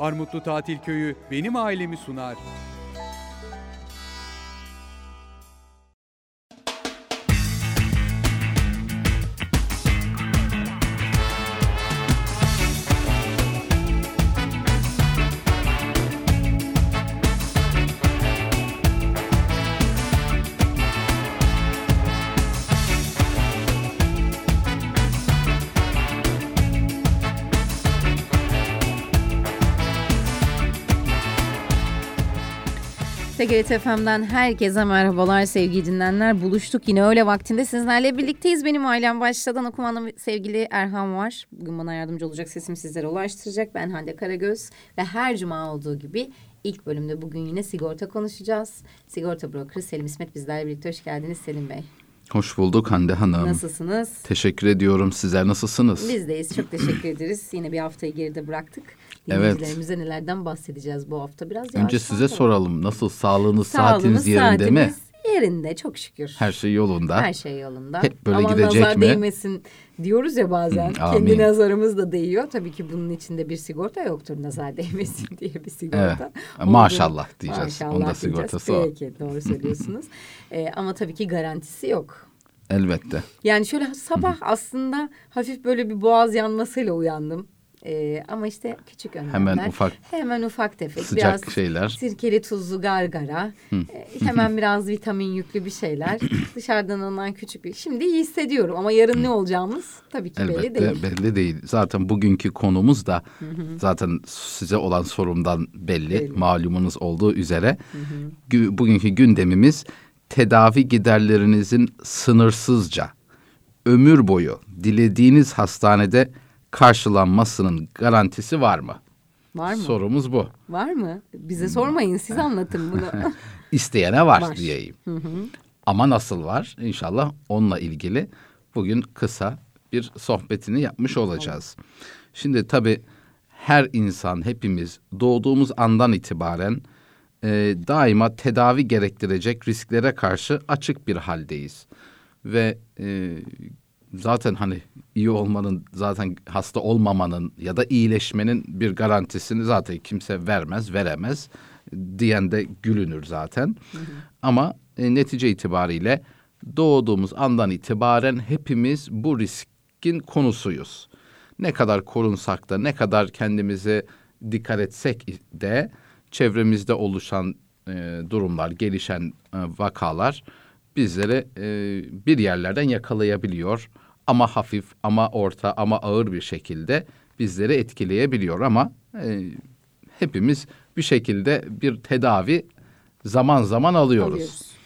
Armutlu Tatil Köyü benim ailemi sunar. TGRT FM'den herkese merhabalar sevgili dinleyenler. Buluştuk yine öyle vaktinde sizlerle birlikteyiz. Benim ailem başladan okumanın sevgili Erhan var. Bugün bana yardımcı olacak sesimi sizlere ulaştıracak. Ben Hande Karagöz ve her cuma olduğu gibi ilk bölümde bugün yine sigorta konuşacağız. Sigorta brokeri Selim İsmet bizlerle birlikte. Hoş geldiniz Selim Bey. Hoş bulduk Hande Hanım. Nasılsınız? Teşekkür ediyorum. Sizler nasılsınız? Bizdeyiz. Çok teşekkür ederiz. Yine bir haftayı geride bıraktık. Dinleyicilerimize nelerden bahsedeceğiz bu hafta biraz Önce size soralım. Nasıl sağlığınız, Sağlığımız, saatiniz yerinde mi? yerinde çok şükür. Her şey yolunda. Her şey yolunda. Hep böyle Ama gidecek nazar mi? değmesin diyoruz ya bazen. Hı, amin. Kendi nazarımız da değiyor. Tabii ki bunun içinde bir sigorta yoktur nazar değmesin diye bir sigorta. Evet. Maşallah diyeceğiz. Maşallah Onda diyeceğiz. sigortası o. Peki doğru söylüyorsunuz. Ee, ama tabii ki garantisi yok. Elbette. Yani şöyle sabah aslında hafif böyle bir boğaz yanmasıyla uyandım. Ee, ama işte küçük önlemler. Hemen ufak Hemen ufak tefek. sıcak biraz şeyler. Sirkeli tuzlu gargara. Ee, hemen biraz vitamin yüklü bir şeyler. Dışarıdan alınan küçük bir. Şimdi iyi hissediyorum ama yarın ne olacağımız tabii ki belli Elbette değil. belli değil. Zaten bugünkü konumuz da zaten size olan sorumdan belli. Belli. Malumunuz olduğu üzere. Gü- Bugünkü gündemimiz tedavi giderlerinizin sınırsızca ömür boyu dilediğiniz hastanede karşılanmasının garantisi var mı? Var mı? Sorumuz bu. Var mı? Bize sormayın siz anlatın bunu. İsteyene var, Var. diyeyim. Ama nasıl var? İnşallah onunla ilgili bugün kısa bir sohbetini yapmış olacağız. Şimdi tabii her insan, hepimiz doğduğumuz andan itibaren e, daima tedavi gerektirecek risklere karşı açık bir haldeyiz. Ve e, zaten hani iyi olmanın, zaten hasta olmamanın ya da iyileşmenin bir garantisini zaten kimse vermez, veremez diyen de gülünür zaten. Ama e, netice itibariyle doğduğumuz andan itibaren hepimiz bu riskin konusuyuz. Ne kadar korunsak da ne kadar kendimize dikkat etsek de çevremizde oluşan e, durumlar, gelişen e, vakalar bizleri e, bir yerlerden yakalayabiliyor. Ama hafif, ama orta, ama ağır bir şekilde bizleri etkileyebiliyor. Ama e, hepimiz bir şekilde bir tedavi zaman zaman alıyoruz. Alıyoruz.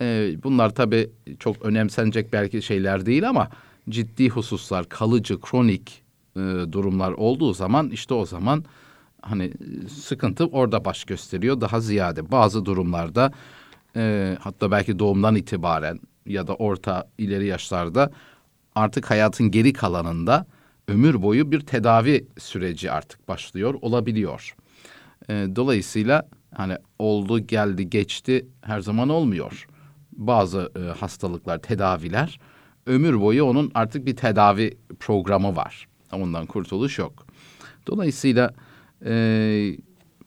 Ee, bunlar tabii çok önemsenecek belki şeyler değil ama ciddi hususlar, kalıcı, kronik e, durumlar olduğu zaman işte o zaman hani e, sıkıntı orada baş gösteriyor daha ziyade. Bazı durumlarda e, hatta belki doğumdan itibaren ya da orta ileri yaşlarda artık hayatın geri kalanında ömür boyu bir tedavi süreci artık başlıyor olabiliyor. E, dolayısıyla hani oldu geldi geçti her zaman olmuyor. Bazı e, hastalıklar, tedaviler ömür boyu onun artık bir tedavi programı var. Ondan kurtuluş yok. Dolayısıyla e,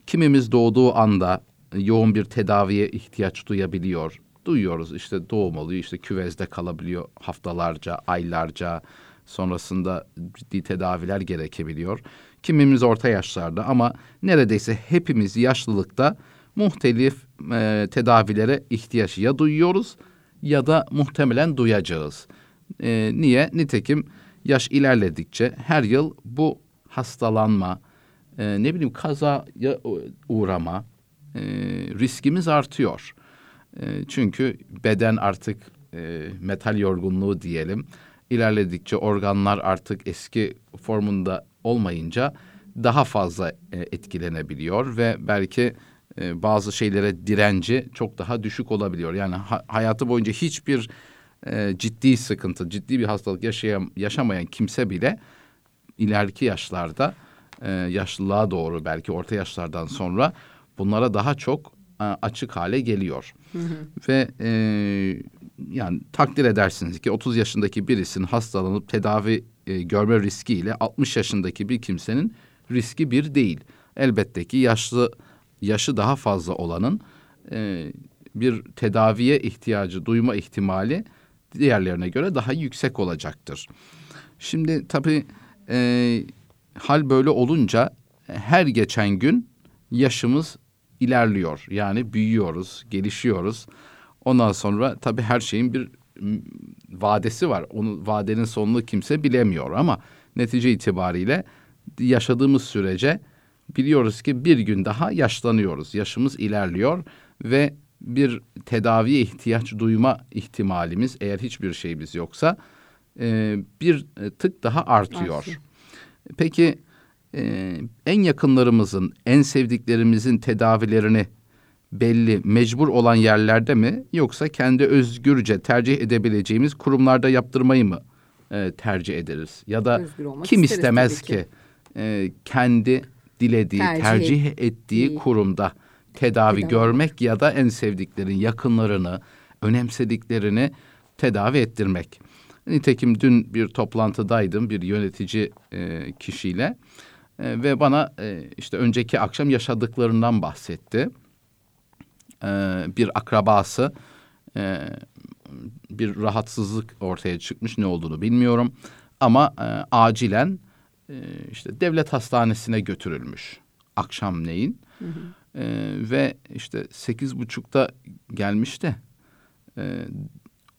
kimimiz doğduğu anda yoğun bir tedaviye ihtiyaç duyabiliyor. Duyuyoruz işte doğum oluyor işte küvezde kalabiliyor haftalarca, aylarca sonrasında ciddi tedaviler gerekebiliyor. Kimimiz orta yaşlarda ama neredeyse hepimiz yaşlılıkta muhtelif e, tedavilere ihtiyaç ya duyuyoruz ya da muhtemelen duyacağız. E, niye? Nitekim yaş ilerledikçe her yıl bu hastalanma, e, ne bileyim kazaya uğrama e, riskimiz artıyor. E, çünkü beden artık e, metal yorgunluğu diyelim ilerledikçe organlar artık eski formunda olmayınca daha fazla e, etkilenebiliyor ve belki e, bazı şeylere direnci çok daha düşük olabiliyor. Yani ha- hayatı boyunca hiçbir e, ciddi sıkıntı, ciddi bir hastalık yaşayam yaşamayan kimse bile ileriki yaşlarda e, yaşlılığa doğru belki orta yaşlardan sonra bunlara daha çok e, açık hale geliyor. Ve e, yani takdir edersiniz ki 30 yaşındaki birisinin hastalanıp tedavi e, görme riskiyle 60 yaşındaki bir kimsenin riski bir değil. elbette ki yaşlı yaşı daha fazla olanın e, bir tedaviye ihtiyacı duyma ihtimali diğerlerine göre daha yüksek olacaktır. Şimdi tabii e, hal böyle olunca her geçen gün yaşımız ilerliyor. Yani büyüyoruz, gelişiyoruz. Ondan sonra tabii her şeyin bir vadesi var. Onun vadenin sonunu kimse bilemiyor ama netice itibariyle yaşadığımız sürece biliyoruz ki bir gün daha yaşlanıyoruz. Yaşımız ilerliyor ve bir tedaviye ihtiyaç duyma ihtimalimiz eğer hiçbir şeyimiz yoksa e, bir tık daha artıyor. Artıyor. Peki e, en yakınlarımızın, en sevdiklerimizin tedavilerini belli, mecbur olan yerlerde mi yoksa kendi özgürce tercih edebileceğimiz kurumlarda yaptırmayı mı e, tercih ederiz? Ya da kim istemez ki, ki e, kendi dilediği, tercih, tercih ettiği kurumda tedavi, tedavi görmek ya da en sevdiklerin yakınlarını, önemsediklerini tedavi ettirmek. Nitekim dün bir toplantıdaydım bir yönetici e, kişiyle e, ve bana e, işte önceki akşam yaşadıklarından bahsetti. E, bir akrabası e, bir rahatsızlık ortaya çıkmış ne olduğunu bilmiyorum ama e, acilen e, işte devlet hastanesine götürülmüş akşamleyin. Hı hı. E, ve işte sekiz buçukta gelmiş de e,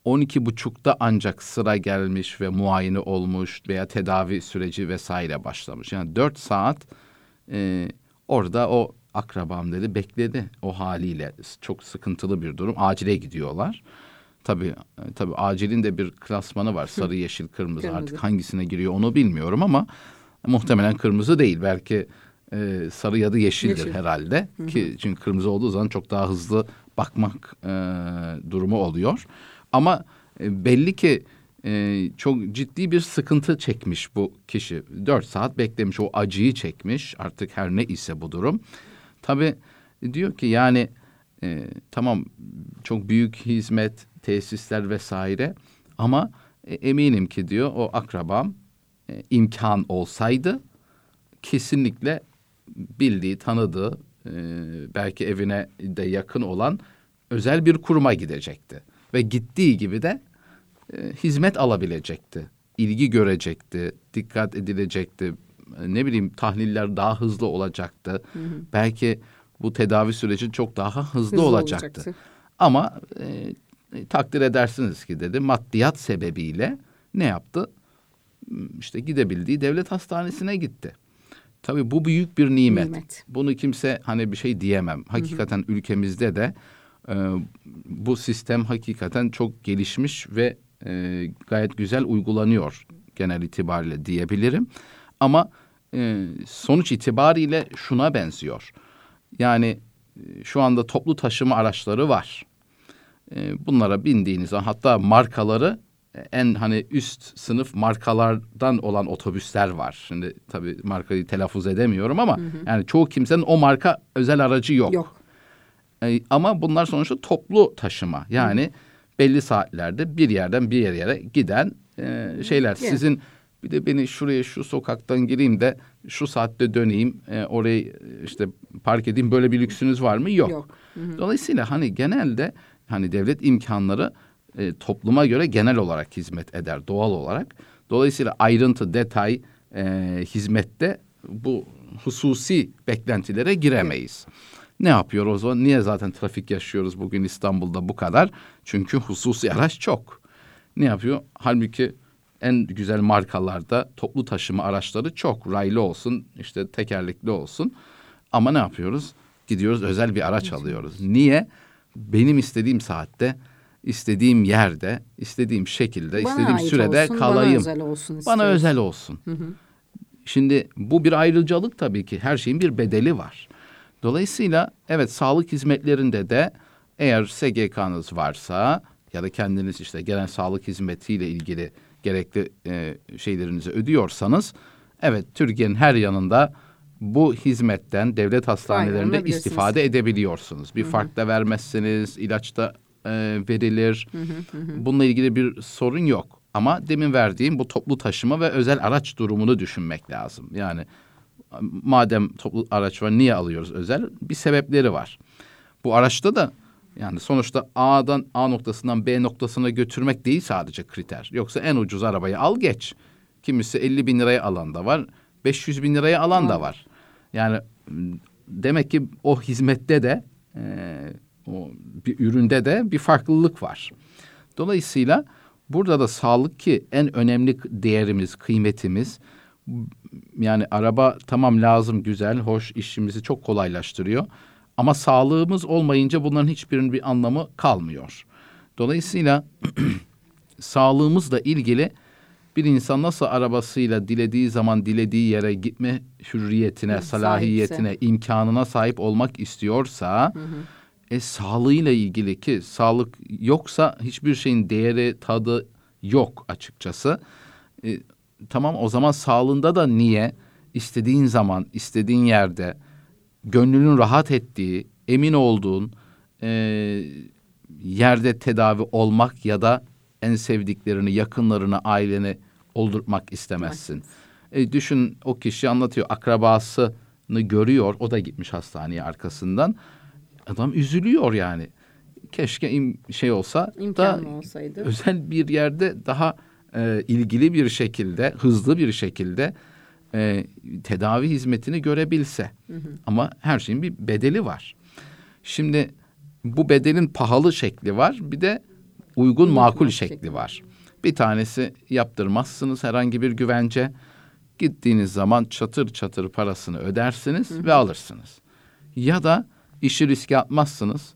on iki buçukta ancak sıra gelmiş ve muayene olmuş veya tedavi süreci vesaire başlamış. Yani dört saat e, orada o akrabam dedi bekledi o haliyle çok sıkıntılı bir durum. Acile gidiyorlar. Tabii tabii acilin de bir klasmanı var. Sarı, yeşil, kırmızı. kırmızı. Artık hangisine giriyor onu bilmiyorum ama muhtemelen kırmızı değil. Belki e, sarı ya da yeşildir Yeşil. herhalde. Ki çünkü kırmızı olduğu zaman çok daha hızlı bakmak e, durumu oluyor. Ama e, belli ki e, çok ciddi bir sıkıntı çekmiş bu kişi. Dört saat beklemiş, o acıyı çekmiş. Artık her ne ise bu durum. Tabii diyor ki yani e, tamam çok büyük hizmet, tesisler vesaire ama e, eminim ki diyor o akrabam e, imkan olsaydı kesinlikle bildiği, tanıdığı, e, belki evine de yakın olan özel bir kuruma gidecekti. Ve gittiği gibi de e, hizmet alabilecekti. ilgi görecekti, dikkat edilecekti. E, ne bileyim tahliller daha hızlı olacaktı. Hı hı. Belki bu tedavi süreci çok daha hızlı, hızlı olacaktı. olacaktı. Ama e, e, takdir edersiniz ki dedi maddiyat sebebiyle ne yaptı? İşte gidebildiği devlet hastanesine gitti. Tabii bu büyük bir nimet. nimet. Bunu kimse hani bir şey diyemem. Hakikaten hı hı. ülkemizde de e, bu sistem hakikaten çok gelişmiş ve e, gayet güzel uygulanıyor genel itibariyle diyebilirim. Ama e, sonuç itibariyle şuna benziyor. Yani e, şu anda toplu taşıma araçları var. E, bunlara bindiğiniz zaman hatta markaları en hani üst sınıf markalardan olan otobüsler var. Şimdi tabii markayı telaffuz edemiyorum ama hı hı. yani çoğu kimsenin o marka özel aracı yok. Yok. E, ama bunlar sonuçta toplu taşıma. Yani hı. belli saatlerde bir yerden bir yere giden e, şeyler. Hı. Sizin bir de beni şuraya şu sokaktan gireyim de şu saatte döneyim e, orayı işte park edeyim böyle bir lüksünüz var mı? Yok. Yok. Hı hı. Dolayısıyla hani genelde hani devlet imkanları e, topluma göre genel olarak hizmet eder doğal olarak. Dolayısıyla ayrıntı, detay e, hizmette bu hususi beklentilere giremeyiz. Ne yapıyor o zaman? Niye zaten trafik yaşıyoruz bugün İstanbul'da bu kadar? Çünkü hususi araç çok. Ne yapıyor? Halbuki en güzel markalarda toplu taşıma araçları çok. Raylı olsun, işte tekerlekli olsun. Ama ne yapıyoruz? Gidiyoruz özel bir araç alıyoruz. Niye? Benim istediğim saatte istediğim yerde, istediğim şekilde, bana istediğim sürede olsun, kalayım. Bana özel olsun. Istiyorsun. Bana özel olsun. Hı hı. Şimdi bu bir ayrıcalık tabii ki. Her şeyin bir bedeli var. Dolayısıyla evet sağlık hizmetlerinde de eğer SGK'nız varsa ya da kendiniz işte gelen sağlık hizmetiyle ilgili gerekli e, şeylerinizi ödüyorsanız evet Türkiye'nin her yanında bu hizmetten devlet hastanelerinde istifade edebiliyorsunuz. Bir fark da vermezsiniz, ilaçta e, verilir. Bununla ilgili bir sorun yok. Ama demin verdiğim bu toplu taşıma ve özel araç durumunu düşünmek lazım. Yani madem toplu araç var niye alıyoruz özel? Bir sebepleri var. Bu araçta da yani sonuçta A'dan A noktasından B noktasına götürmek değil sadece kriter. Yoksa en ucuz arabayı al geç. Kimisi 50 bin liraya alan da var. 500 bin liraya alan da var. Yani demek ki o hizmette de e, o bir üründe de bir farklılık var. Dolayısıyla burada da sağlık ki en önemli değerimiz, kıymetimiz yani araba tamam lazım, güzel, hoş, işimizi çok kolaylaştırıyor. Ama sağlığımız olmayınca bunların hiçbirinin bir anlamı kalmıyor. Dolayısıyla sağlığımızla ilgili bir insan nasıl arabasıyla dilediği zaman dilediği yere gitme hürriyetine, Hı, salahiyetine, sahipse. imkanına sahip olmak istiyorsa e sağlığıyla ilgili ki sağlık yoksa hiçbir şeyin değeri, tadı yok açıkçası. E, tamam o zaman sağlığında da niye istediğin zaman, istediğin yerde gönlünün rahat ettiği, emin olduğun e, yerde tedavi olmak ya da en sevdiklerini, yakınlarını, aileni oldurtmak istemezsin. E, düşün o kişi anlatıyor akrabasını görüyor. O da gitmiş hastaneye arkasından. Adam üzülüyor yani. Keşke im- şey olsa da İmkanı olsaydı. özel bir yerde daha e, ilgili bir şekilde, hızlı bir şekilde e, tedavi hizmetini görebilse. Ama her şeyin bir bedeli var. Şimdi bu bedelin pahalı şekli var, bir de uygun makul şekli var. Bir tanesi yaptırmazsınız herhangi bir güvence. Gittiğiniz zaman çatır çatır parasını ödersiniz ve alırsınız. Ya da işi riske atmazsınız.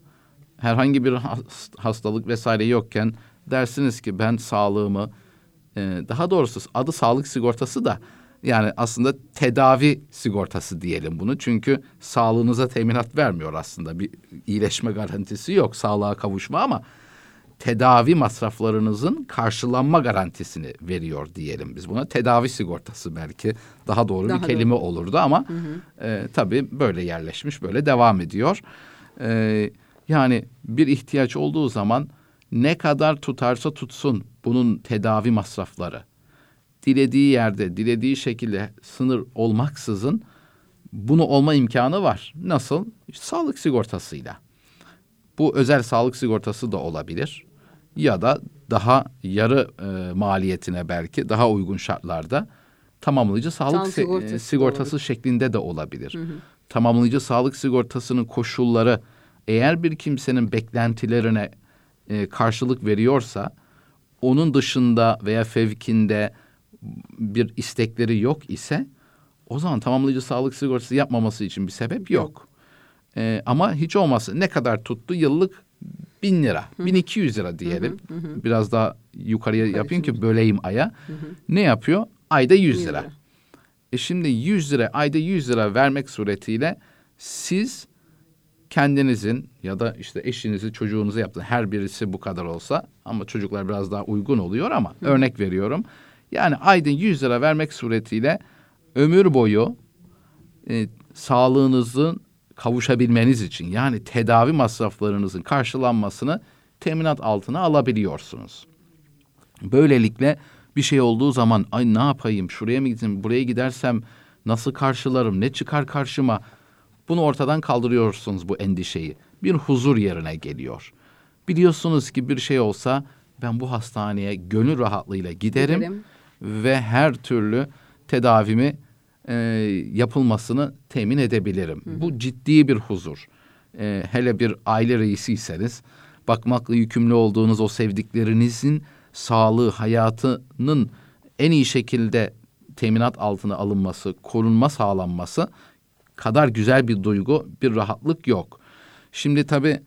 Herhangi bir has- hastalık vesaire yokken dersiniz ki ben sağlığımı e, daha doğrusu adı sağlık sigortası da yani aslında tedavi sigortası diyelim bunu. Çünkü sağlığınıza teminat vermiyor aslında. Bir iyileşme garantisi yok sağlığa kavuşma ama tedavi masraflarınızın karşılanma garantisini veriyor diyelim biz buna. Tedavi sigortası belki daha doğru Daha bir doğru. kelime olurdu ama e, tabii böyle yerleşmiş, böyle devam ediyor. E, yani bir ihtiyaç olduğu zaman ne kadar tutarsa tutsun bunun tedavi masrafları. Dilediği yerde, dilediği şekilde sınır olmaksızın bunu olma imkanı var. Nasıl? İşte sağlık sigortasıyla. Bu özel sağlık sigortası da olabilir. Ya da daha yarı e, maliyetine belki daha uygun şartlarda tamamlayıcı sağlık sigortası e, da sigortası şeklinde de olabilir. Tamamlayıcı sağlık sigortasının koşulları eğer bir kimsenin beklentilerine e, karşılık veriyorsa onun dışında veya fevkinde bir istekleri yok ise o zaman tamamlayıcı sağlık sigortası yapmaması için bir sebep yok. Ee, ama hiç olmazsa ne kadar tuttu? Yıllık bin lira, bin iki yüz lira diyelim. Biraz daha yukarıya yapayım ki böleyim aya. Ne yapıyor? Ayda yüz 100 lira. lira. E şimdi 100 lira, ayda 100 lira vermek suretiyle siz kendinizin ya da işte eşinizi, çocuğunuzu yaptın. Her birisi bu kadar olsa ama çocuklar biraz daha uygun oluyor ama örnek veriyorum. Yani ayda 100 lira vermek suretiyle ömür boyu e, sağlığınızın kavuşabilmeniz için yani tedavi masraflarınızın karşılanmasını teminat altına alabiliyorsunuz. Böylelikle bir şey olduğu zaman ay ne yapayım şuraya mı gideyim buraya gidersem nasıl karşılarım ne çıkar karşıma bunu ortadan kaldırıyorsunuz bu endişeyi. Bir huzur yerine geliyor. Biliyorsunuz ki bir şey olsa ben bu hastaneye gönül rahatlığıyla giderim, Giderim. ve her türlü tedavimi e, yapılmasını temin edebilirim. Bu ciddi bir huzur. E, hele bir aile reisiyseniz bakmakla yükümlü olduğunuz o sevdiklerinizin sağlığı, hayatının en iyi şekilde teminat altına alınması, korunma sağlanması kadar güzel bir duygu, bir rahatlık yok. Şimdi tabii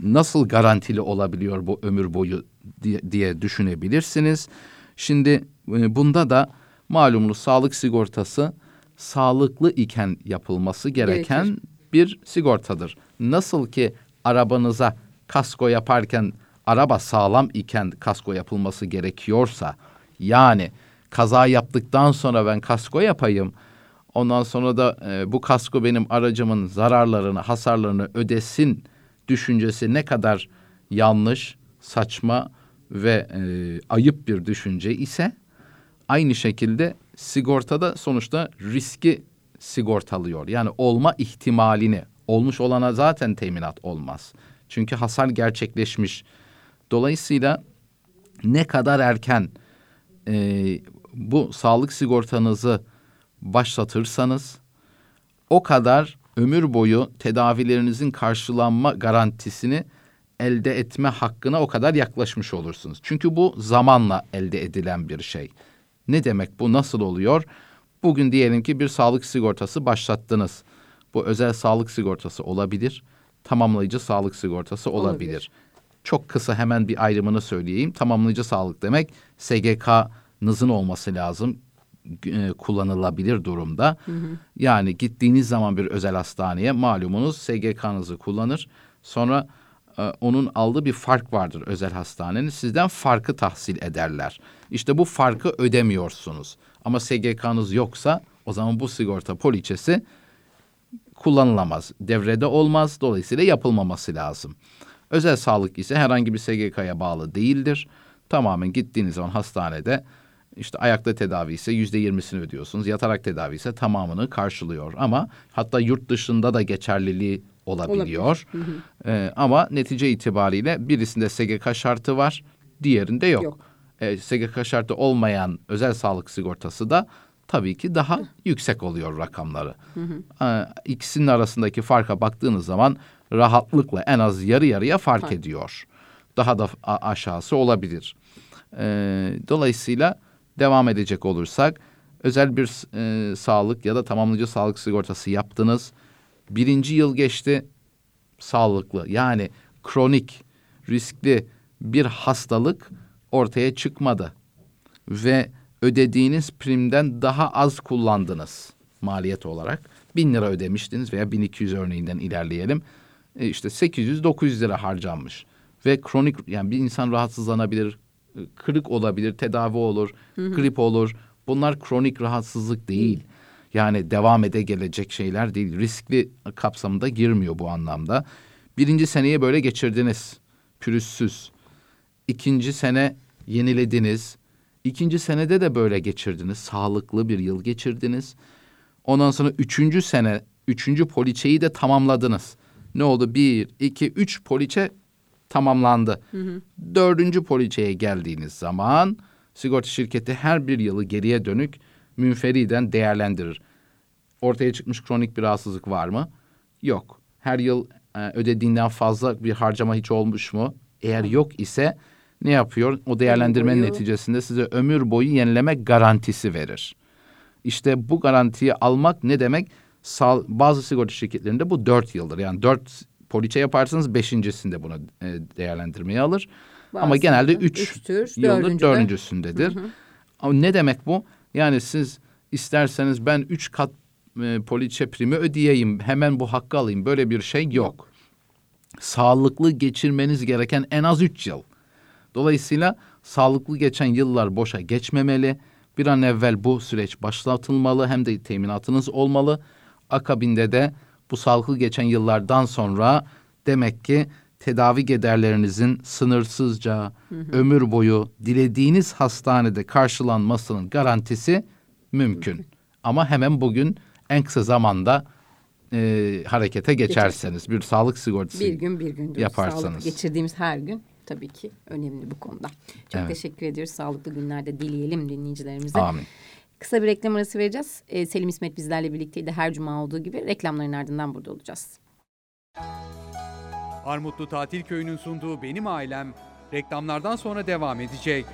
nasıl garantili olabiliyor bu ömür boyu diye, diye düşünebilirsiniz. Şimdi e, bunda da malumunuz sağlık sigortası sağlıklı iken yapılması gereken Gerekir. bir sigortadır. Nasıl ki arabanıza kasko yaparken araba sağlam iken kasko yapılması gerekiyorsa yani kaza yaptıktan sonra ben kasko yapayım ondan sonra da e, bu kasko benim aracımın zararlarını hasarlarını ödesin düşüncesi ne kadar yanlış saçma ve e, ayıp bir düşünce ise aynı şekilde sigortada sonuçta riski sigortalıyor. Yani olma ihtimalini olmuş olana zaten teminat olmaz. Çünkü hasar gerçekleşmiş. Dolayısıyla ne kadar erken e, bu sağlık sigortanızı başlatırsanız o kadar ömür boyu tedavilerinizin karşılanma garantisini elde etme hakkına o kadar yaklaşmış olursunuz. Çünkü bu zamanla elde edilen bir şey. Ne demek bu? Nasıl oluyor? Bugün diyelim ki bir sağlık sigortası başlattınız. Bu özel sağlık sigortası olabilir. Tamamlayıcı sağlık sigortası olabilir. Olabilir. Çok kısa hemen bir ayrımını söyleyeyim. Tamamlayıcı sağlık demek SGK'nızın olması lazım e, kullanılabilir durumda. Yani gittiğiniz zaman bir özel hastaneye malumunuz SGK'nızı kullanır. Sonra e, onun aldığı bir fark vardır özel hastanenin. Sizden farkı tahsil ederler. İşte bu farkı ödemiyorsunuz. Ama SGK'nız yoksa o zaman bu sigorta poliçesi kullanılamaz. Devrede olmaz. Dolayısıyla yapılmaması lazım. Özel sağlık ise herhangi bir SGK'ya bağlı değildir. Tamamen gittiğiniz zaman hastanede işte ayakta tedavi ise yüzde yirmisini ödüyorsunuz. Yatarak tedavi ise tamamını karşılıyor. Ama hatta yurt dışında da geçerliliği olabiliyor. Ee, ama netice itibariyle birisinde SGK şartı var, diğerinde yok. Yok. Ee, SGK şartı olmayan özel sağlık sigortası da tabii ki daha yüksek oluyor rakamları. Ee, ikisinin arasındaki farka baktığınız zaman rahatlıkla en az yarı yarıya fark, Fark. ediyor. Daha da aşağısı olabilir. Ee, dolayısıyla devam edecek olursak özel bir e, sağlık ya da tamamlayıcı sağlık sigortası yaptınız. Birinci yıl geçti sağlıklı yani kronik riskli bir hastalık ortaya çıkmadı ve ödediğiniz primden daha az kullandınız maliyet olarak. Bin lira ödemiştiniz veya 1200 örneğinden ilerleyelim. E işte 800-900 lira harcanmış. Ve kronik yani bir insan rahatsızlanabilir, kırık olabilir, tedavi olur, grip olur. Bunlar kronik rahatsızlık değil. Yani devam ede gelecek şeyler değil. Riskli kapsamında girmiyor bu anlamda. Birinci seneyi böyle geçirdiniz. Pürüzsüz. İkinci sene yenilediniz. İkinci senede de böyle geçirdiniz. Sağlıklı bir yıl geçirdiniz. Ondan sonra üçüncü sene, üçüncü poliçeyi de tamamladınız. Ne oldu? Bir, iki, üç poliçe tamamlandı. Dördüncü poliçeye geldiğiniz zaman sigorta şirketi her bir yılı geriye dönük münferiden değerlendirir. Ortaya çıkmış kronik bir rahatsızlık var mı? Yok. Her yıl e, ödediğinden fazla bir harcama hiç olmuş mu? Eğer yok ise ne yapıyor? O değerlendirmenin boyu- neticesinde size ömür boyu yenileme garantisi verir. İşte bu garantiyi almak ne demek? Sağ, bazı sigorta şirketlerinde bu dört yıldır. Yani dört poliçe yaparsanız beşincisinde bunu e, değerlendirmeye alır. Ama Bazısında genelde üç üçtür, yıldır dördüncüde- dördüncüsündedir. Ama ne demek bu? Yani siz isterseniz ben üç kat e, poliçe primi ödeyeyim, hemen bu hakkı alayım. Böyle bir şey yok. Sağlıklı geçirmeniz gereken en az üç yıl. Dolayısıyla sağlıklı geçen yıllar boşa geçmemeli. Bir an evvel bu süreç başlatılmalı hem de teminatınız olmalı. Akabinde de bu sağlıklı geçen yıllardan sonra demek ki tedavi giderlerinizin sınırsızca ömür boyu dilediğiniz hastanede karşılanmasının garantisi mümkün. Ama hemen bugün en kısa zamanda e, harekete geçerseniz bir sağlık sigortası Bir gün bir gündür. Yaparsanız. Sağlıklı geçirdiğimiz her gün tabii ki önemli bu konuda. Çok Evet. teşekkür ediyoruz. Sağlıklı günlerde dileyelim dinleyicilerimize. Amin. Kısa bir reklam arası vereceğiz. Ee, Selim İsmet bizlerle birlikteydi. Her cuma olduğu gibi reklamların ardından burada olacağız. Armutlu Tatil Köyü'nün sunduğu Benim Ailem reklamlardan sonra devam edecek.